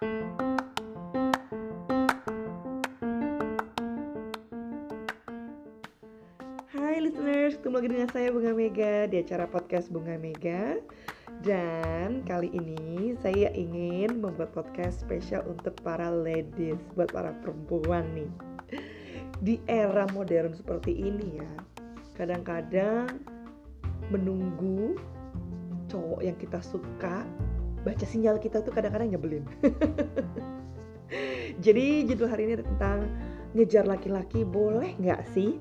Hai listeners, ketemu lagi dengan saya Bunga Mega di acara podcast Bunga Mega. Dan kali ini saya ingin membuat podcast spesial untuk para ladies, buat para perempuan nih. Di era modern seperti ini ya Kadang-kadang menunggu cowok yang kita suka Baca sinyal kita tuh kadang-kadang nyebelin Jadi judul hari ini tentang ngejar laki-laki boleh nggak sih?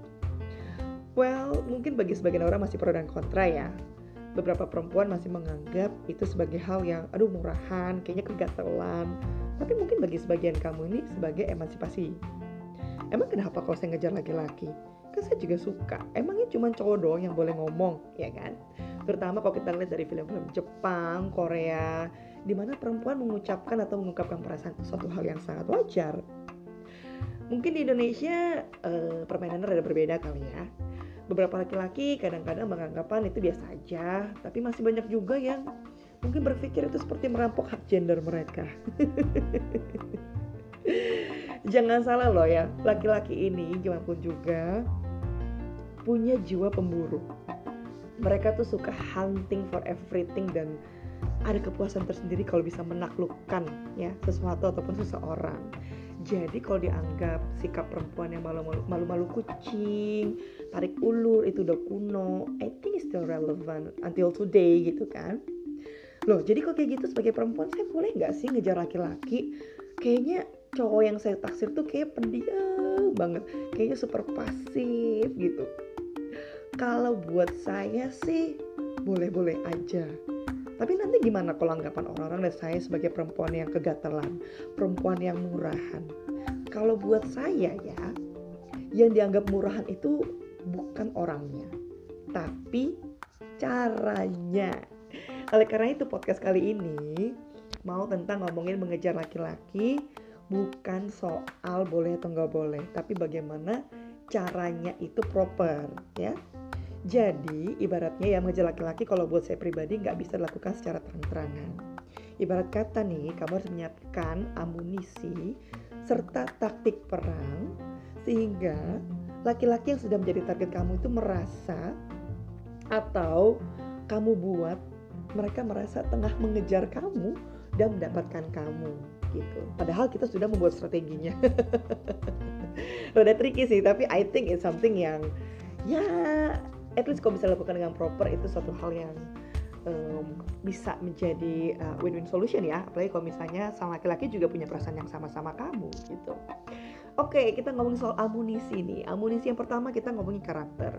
Well, mungkin bagi sebagian orang masih pro dan kontra ya. Beberapa perempuan masih menganggap itu sebagai hal yang aduh murahan, kayaknya kegatelan. Tapi mungkin bagi sebagian kamu ini sebagai emansipasi. Emang kenapa kalau saya ngejar laki-laki? Kan saya juga suka. Emangnya cuma cowok doang yang boleh ngomong, ya kan? Terutama kalau kita lihat dari film-film Jepang, Korea, di mana perempuan mengucapkan atau mengungkapkan perasaan suatu hal yang sangat wajar. Mungkin di Indonesia uh, permainannya rada berbeda kali ya beberapa laki-laki kadang-kadang beranggapan itu biasa aja, tapi masih banyak juga yang mungkin berpikir itu seperti merampok hak gender mereka. Jangan salah loh ya, laki-laki ini gimana pun juga punya jiwa pemburu. Mereka tuh suka hunting for everything dan ada kepuasan tersendiri kalau bisa menaklukkan ya sesuatu ataupun seseorang. Jadi kalau dianggap sikap perempuan yang malu-malu kucing, tarik ulur itu udah kuno, I think it's still relevant until today gitu kan. Loh, jadi kok kayak gitu sebagai perempuan saya boleh nggak sih ngejar laki-laki? Kayaknya cowok yang saya taksir tuh kayak pendiam banget, kayaknya super pasif gitu. Kalau buat saya sih boleh-boleh aja tapi nanti gimana kalau anggapan orang-orang dan saya sebagai perempuan yang kegatelan, perempuan yang murahan? Kalau buat saya ya, yang dianggap murahan itu bukan orangnya, tapi caranya. Oleh karena itu podcast kali ini mau tentang ngomongin mengejar laki-laki bukan soal boleh atau nggak boleh, tapi bagaimana caranya itu proper ya jadi ibaratnya ya mengejar laki-laki kalau buat saya pribadi nggak bisa dilakukan secara terang-terangan. Ibarat kata nih, kamu harus menyiapkan amunisi serta taktik perang sehingga laki-laki yang sudah menjadi target kamu itu merasa atau kamu buat mereka merasa tengah mengejar kamu dan mendapatkan kamu gitu. Padahal kita sudah membuat strateginya. Udah tricky sih, tapi I think it's something yang ya at least kalau bisa dilakukan dengan proper itu suatu hal yang um, bisa menjadi uh, win-win solution ya. Apalagi kalau misalnya sang laki-laki juga punya perasaan yang sama-sama kamu gitu. Oke okay, kita ngomongin soal amunisi nih. Amunisi yang pertama kita ngomongin karakter.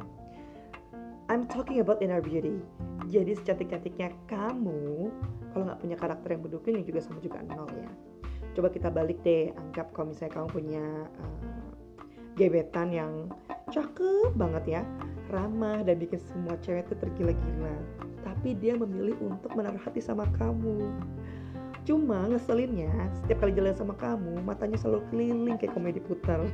I'm talking about inner beauty. Jadi secantik-cantiknya kamu, kalau nggak punya karakter yang mendukung, yang juga sama juga nol ya. Coba kita balik deh, anggap kalau misalnya kamu punya uh, gebetan yang cakep banget ya, ramah dan bikin semua cewek itu tergila-gila. Tapi dia memilih untuk menaruh hati sama kamu. Cuma ngeselinnya, setiap kali jalan sama kamu, matanya selalu keliling kayak komedi putar.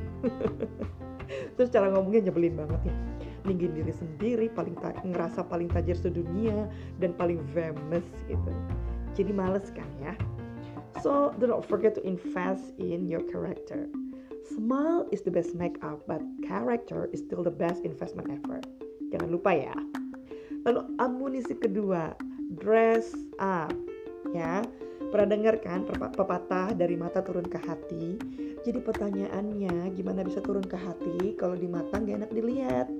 Terus cara ngomongnya nyebelin banget ya. Ninggin diri sendiri, paling ngerasa paling tajir sedunia, dan paling famous gitu. Jadi males kan ya. So, do not forget to invest in your character. Smile is the best makeup, but character is still the best investment ever. Jangan lupa ya. Lalu amunisi kedua, dress up. Ya, pernah dengar kan pepatah dari mata turun ke hati? Jadi pertanyaannya gimana bisa turun ke hati kalau di mata gak enak dilihat?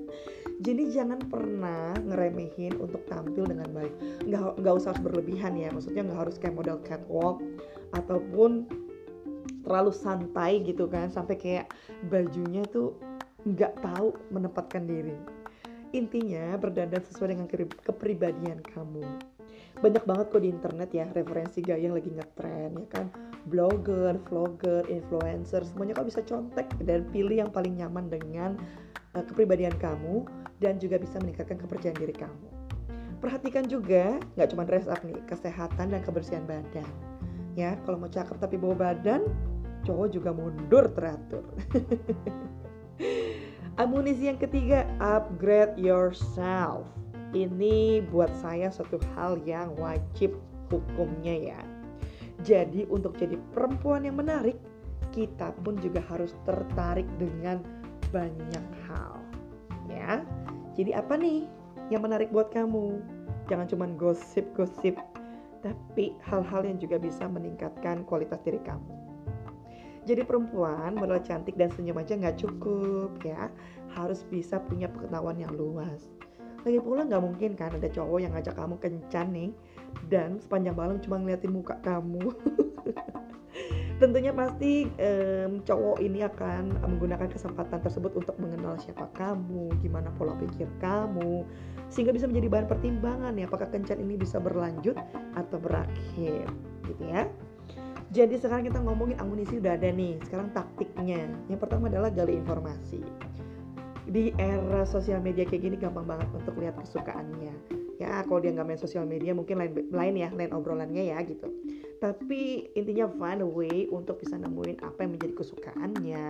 Jadi jangan pernah ngeremehin untuk tampil dengan baik. Nggak, nggak usah berlebihan ya, maksudnya nggak harus kayak model catwalk ataupun terlalu santai gitu kan sampai kayak bajunya tuh nggak tahu menempatkan diri. Intinya berdandan sesuai dengan kepribadian kamu. Banyak banget kok di internet ya referensi gaya yang lagi ngetren ya kan? Blogger, vlogger, influencer semuanya kau bisa contek dan pilih yang paling nyaman dengan uh, kepribadian kamu dan juga bisa meningkatkan kepercayaan diri kamu. Perhatikan juga nggak cuma dress up nih kesehatan dan kebersihan badan. Ya kalau mau cakep tapi bawa badan cowok juga mundur teratur. Amunisi yang ketiga, upgrade yourself. Ini buat saya suatu hal yang wajib hukumnya ya. Jadi untuk jadi perempuan yang menarik, kita pun juga harus tertarik dengan banyak hal. Ya. Jadi apa nih yang menarik buat kamu? Jangan cuma gosip-gosip, tapi hal-hal yang juga bisa meningkatkan kualitas diri kamu. Jadi perempuan modal cantik dan senyum aja nggak cukup ya, harus bisa punya pengetahuan yang luas. Lagi pula nggak mungkin kan ada cowok yang ngajak kamu kencan nih dan sepanjang malam cuma ngeliatin muka kamu. Tentunya pasti um, cowok ini akan menggunakan kesempatan tersebut untuk mengenal siapa kamu, gimana pola pikir kamu, sehingga bisa menjadi bahan pertimbangan ya apakah kencan ini bisa berlanjut atau berakhir, gitu ya. Jadi sekarang kita ngomongin amunisi udah ada nih. Sekarang taktiknya. Yang pertama adalah gali informasi. Di era sosial media kayak gini gampang banget untuk lihat kesukaannya ya kalau dia nggak main sosial media mungkin lain lain ya lain obrolannya ya gitu tapi intinya find a way untuk bisa nemuin apa yang menjadi kesukaannya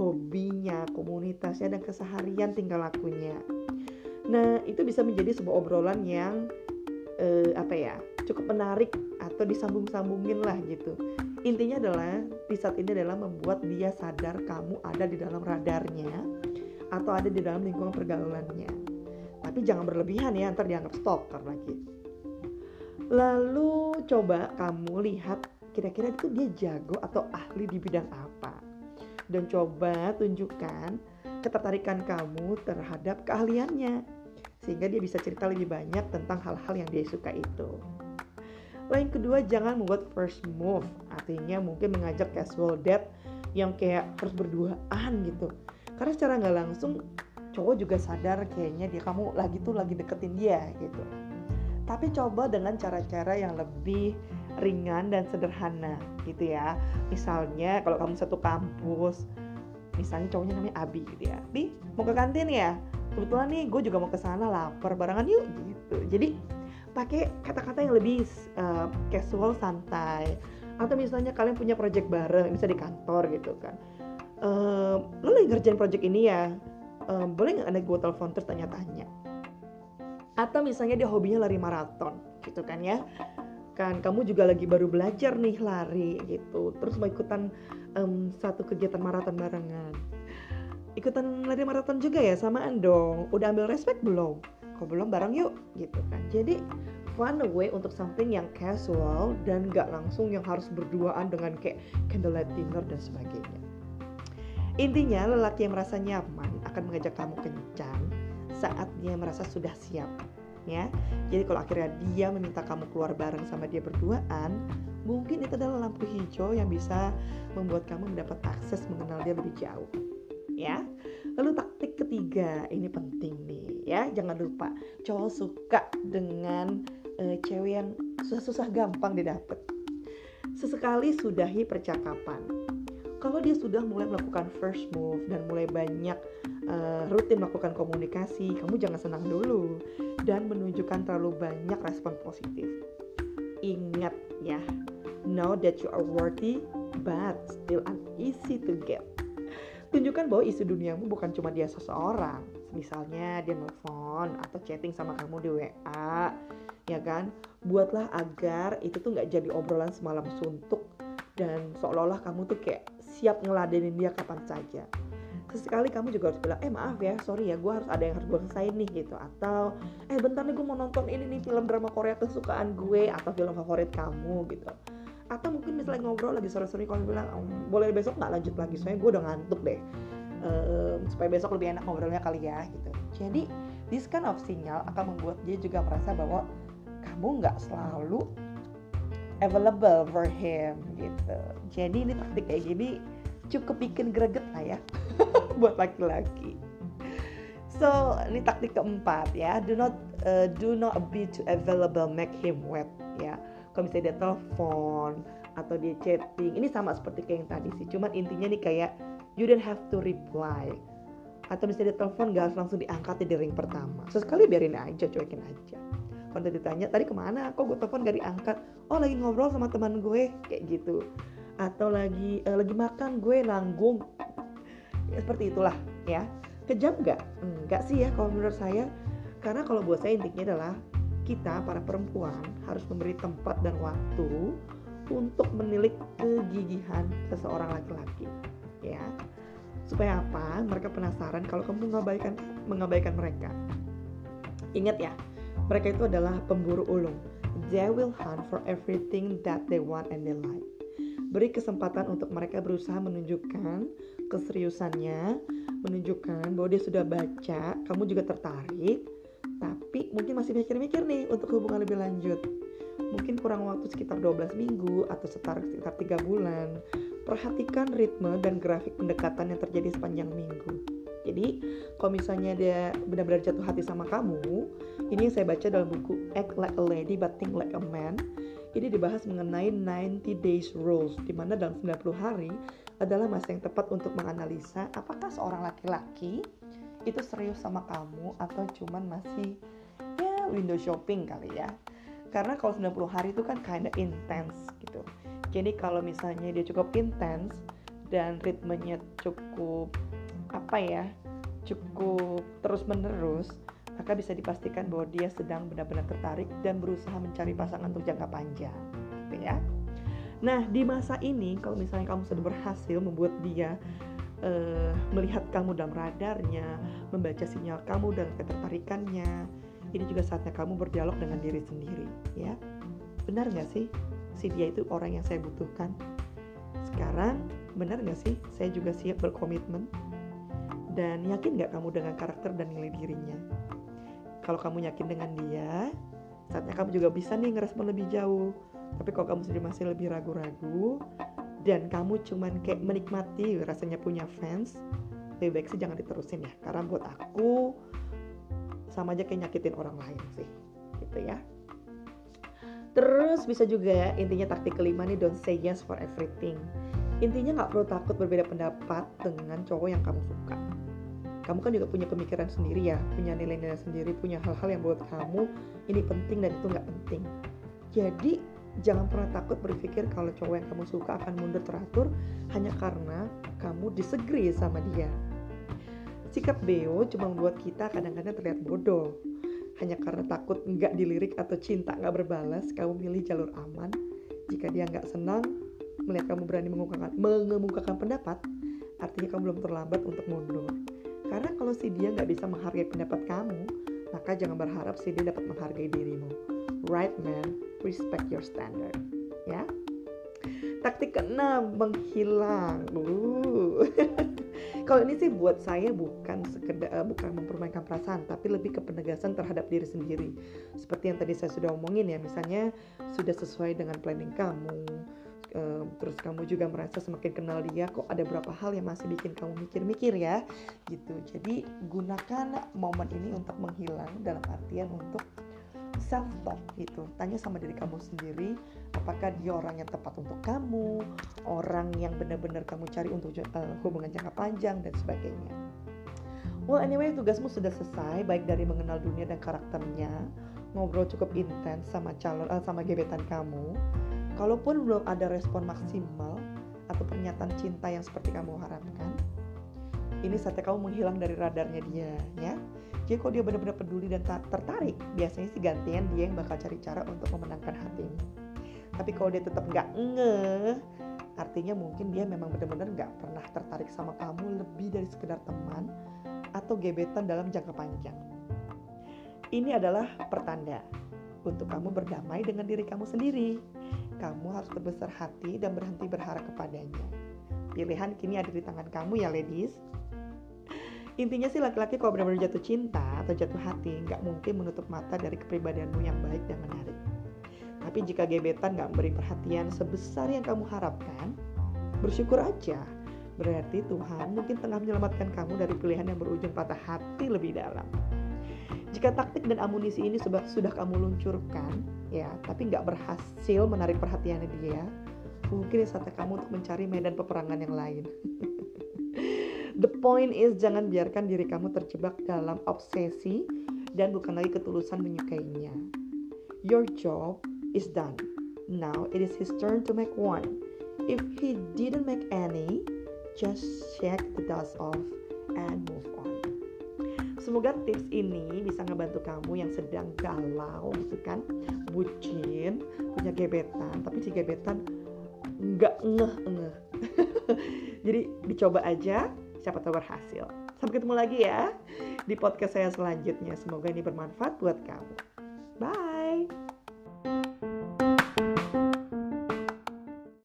hobinya komunitasnya dan keseharian tinggal lakunya nah itu bisa menjadi sebuah obrolan yang eh, apa ya cukup menarik atau disambung-sambungin lah gitu. Intinya adalah di saat ini adalah membuat dia sadar kamu ada di dalam radarnya atau ada di dalam lingkungan pergaulannya. Tapi jangan berlebihan ya ntar dianggap stalker lagi. Lalu coba kamu lihat kira-kira itu dia jago atau ahli di bidang apa. Dan coba tunjukkan ketertarikan kamu terhadap keahliannya sehingga dia bisa cerita lebih banyak tentang hal-hal yang dia suka itu. Lain kedua, jangan membuat first move, artinya mungkin mengajak casual date yang kayak harus berduaan gitu. Karena secara nggak langsung cowok juga sadar kayaknya dia kamu lagi tuh lagi deketin dia gitu. Tapi coba dengan cara-cara yang lebih ringan dan sederhana gitu ya. Misalnya kalau kamu satu kampus misalnya cowoknya namanya Abi gitu ya. Bi mau ke kantin ya? Kebetulan nih gue juga mau ke sana lapar barengan yuk gitu. Jadi pakai kata-kata yang lebih uh, casual santai. Atau misalnya kalian punya project bareng bisa di kantor gitu kan. Uh, lo lagi ngerjain project ini ya um, boleh nggak ada gue telepon terus tanya-tanya? Atau misalnya dia hobinya lari maraton gitu kan ya. Kan kamu juga lagi baru belajar nih lari gitu. Terus mau ikutan um, satu kegiatan maraton barengan. Ikutan lari maraton juga ya samaan dong. Udah ambil respect belum kalau belum bareng yuk gitu kan jadi fun way untuk something yang casual dan gak langsung yang harus berduaan dengan kayak candlelight dinner dan sebagainya intinya lelaki yang merasa nyaman akan mengajak kamu kencang saat dia merasa sudah siap ya. Jadi kalau akhirnya dia meminta kamu keluar bareng sama dia berduaan, mungkin itu adalah lampu hijau yang bisa membuat kamu mendapat akses mengenal dia lebih jauh. Ya. Lalu taktik ketiga, ini penting nih ya. Jangan lupa cowok suka dengan uh, cewek yang susah-susah gampang didapat. Sesekali sudahi percakapan. Kalau dia sudah mulai melakukan first move dan mulai banyak uh, rutin melakukan komunikasi, kamu jangan senang dulu dan menunjukkan terlalu banyak respon positif. Ingat ya, know that you are worthy but still uneasy to get. Tunjukkan bahwa isi duniamu bukan cuma dia seseorang. Misalnya dia nelfon atau chatting sama kamu di WA, ya kan? Buatlah agar itu tuh nggak jadi obrolan semalam suntuk dan seolah-olah kamu tuh kayak siap ngeladenin dia kapan saja sesekali kamu juga harus bilang eh maaf ya sorry ya gue harus ada yang harus gue selesaiin nih gitu atau eh bentar nih gue mau nonton ini nih film drama Korea kesukaan gue atau film favorit kamu gitu atau mungkin misalnya ngobrol lagi sore-sore kalau bilang boleh besok nggak lanjut lagi? Soalnya gue udah ngantuk deh. Um, supaya besok lebih enak ngobrolnya kali ya gitu. Jadi this kind of sinyal akan membuat dia juga merasa bahwa kamu nggak selalu available for him gitu. Jadi ini taktik kayak gini cukup bikin greget lah ya buat laki-laki. So ini taktik keempat ya, do not uh, do not be too available, make him wet ya. Kalau misalnya dia telepon atau dia chatting, ini sama seperti kayak yang tadi sih. Cuman intinya nih kayak you don't have to reply. Atau misalnya dia telepon gak harus langsung diangkat di ring pertama. Sesekali biarin aja, cuekin aja. Kalau ditanya tadi ke mana, kok gue telepon gak diangkat? Oh lagi ngobrol sama teman gue, kayak gitu atau lagi uh, lagi makan gue nanggung ya, seperti itulah ya kejam nggak enggak sih ya kalau menurut saya karena kalau buat saya intinya adalah kita para perempuan harus memberi tempat dan waktu untuk menilik kegigihan seseorang laki-laki ya. Supaya apa? Mereka penasaran kalau kamu mengabaikan mengabaikan mereka. Ingat ya mereka itu adalah pemburu ulung. They will hunt for everything that they want and they like. Beri kesempatan untuk mereka berusaha menunjukkan keseriusannya menunjukkan bahwa dia sudah baca kamu juga tertarik mungkin masih mikir-mikir nih untuk hubungan lebih lanjut. Mungkin kurang waktu sekitar 12 minggu atau sekitar sekitar 3 bulan. Perhatikan ritme dan grafik pendekatan yang terjadi sepanjang minggu. Jadi kalau misalnya dia benar-benar jatuh hati sama kamu ini yang saya baca dalam buku Act Like a Lady But Think Like a Man. Ini dibahas mengenai 90 days rules di mana dalam 90 hari adalah masa yang tepat untuk menganalisa apakah seorang laki-laki itu serius sama kamu atau cuman masih window shopping kali ya karena kalau 90 hari itu kan kinda intense gitu jadi kalau misalnya dia cukup intens dan ritmenya cukup apa ya cukup terus menerus maka bisa dipastikan bahwa dia sedang benar-benar tertarik dan berusaha mencari pasangan untuk jangka panjang gitu ya nah di masa ini kalau misalnya kamu sudah berhasil membuat dia uh, melihat kamu dalam radarnya, membaca sinyal kamu dan ketertarikannya. Ini juga saatnya kamu berdialog dengan diri sendiri, ya. Benar nggak sih, si dia itu orang yang saya butuhkan? Sekarang, benar nggak sih, saya juga siap berkomitmen? Dan yakin nggak kamu dengan karakter dan nilai dirinya? Kalau kamu yakin dengan dia, saatnya kamu juga bisa nih ngerespon lebih jauh. Tapi kalau kamu sendiri masih lebih ragu-ragu, dan kamu cuman kayak menikmati rasanya punya fans lebih baik sih jangan diterusin ya karena buat aku sama aja kayak nyakitin orang lain sih gitu ya. Terus bisa juga intinya taktik kelima nih don't say yes for everything. Intinya nggak perlu takut berbeda pendapat dengan cowok yang kamu suka. Kamu kan juga punya pemikiran sendiri ya punya nilai-nilai sendiri punya hal-hal yang buat kamu ini penting dan itu nggak penting. Jadi jangan pernah takut berpikir kalau cowok yang kamu suka akan mundur teratur hanya karena kamu disagree sama dia. Sikap Beo cuma membuat kita kadang-kadang terlihat bodoh. Hanya karena takut nggak dilirik atau cinta nggak berbalas, kamu pilih jalur aman. Jika dia nggak senang, melihat kamu berani mengemukakan, mengemukakan pendapat, artinya kamu belum terlambat untuk mundur. Karena kalau si dia nggak bisa menghargai pendapat kamu, maka jangan berharap si dia dapat menghargai dirimu. Right man, respect your standard ya taktik keenam menghilang uh. kalau ini sih buat saya bukan sekedar uh, bukan mempermainkan perasaan tapi lebih ke penegasan terhadap diri sendiri. Seperti yang tadi saya sudah omongin ya misalnya sudah sesuai dengan planning kamu uh, terus kamu juga merasa semakin kenal dia kok ada beberapa hal yang masih bikin kamu mikir-mikir ya gitu. Jadi gunakan momen ini untuk menghilang dalam artian untuk self talk gitu. Tanya sama diri kamu sendiri apakah dia orang yang tepat untuk kamu orang yang benar-benar kamu cari untuk uh, hubungan jangka panjang dan sebagainya. Well anyway tugasmu sudah selesai baik dari mengenal dunia dan karakternya ngobrol cukup intens sama calon uh, sama gebetan kamu. Kalaupun belum ada respon maksimal atau pernyataan cinta yang seperti kamu harapkan ini saatnya kamu menghilang dari radarnya dia ya jadi kalau dia benar-benar peduli dan tertarik, biasanya sih gantian dia yang bakal cari cara untuk memenangkan hatimu. Tapi kalau dia tetap nggak ngeh, artinya mungkin dia memang benar-benar nggak pernah tertarik sama kamu lebih dari sekedar teman atau gebetan dalam jangka panjang. Ini adalah pertanda untuk kamu berdamai dengan diri kamu sendiri. Kamu harus berbesar hati dan berhenti berharap kepadanya. Pilihan kini ada di tangan kamu ya ladies intinya sih laki-laki kalau benar-benar jatuh cinta atau jatuh hati nggak mungkin menutup mata dari kepribadianmu yang baik dan menarik. Tapi jika gebetan nggak memberi perhatian sebesar yang kamu harapkan, bersyukur aja. Berarti Tuhan mungkin tengah menyelamatkan kamu dari pilihan yang berujung patah hati lebih dalam. Jika taktik dan amunisi ini sudah, sudah kamu luncurkan, ya, tapi nggak berhasil menarik perhatiannya dia, mungkin saatnya kamu untuk mencari medan peperangan yang lain. The point is jangan biarkan diri kamu terjebak dalam obsesi dan bukan lagi ketulusan menyukainya. Your job is done. Now it is his turn to make one. If he didn't make any, just shake the dust off and move on. Semoga tips ini bisa ngebantu kamu yang sedang galau gitu kan, bucin, punya gebetan, tapi si gebetan nggak ngeh ngeh jadi dicoba aja siapa tahu berhasil. Sampai ketemu lagi ya di podcast saya selanjutnya. Semoga ini bermanfaat buat kamu. Bye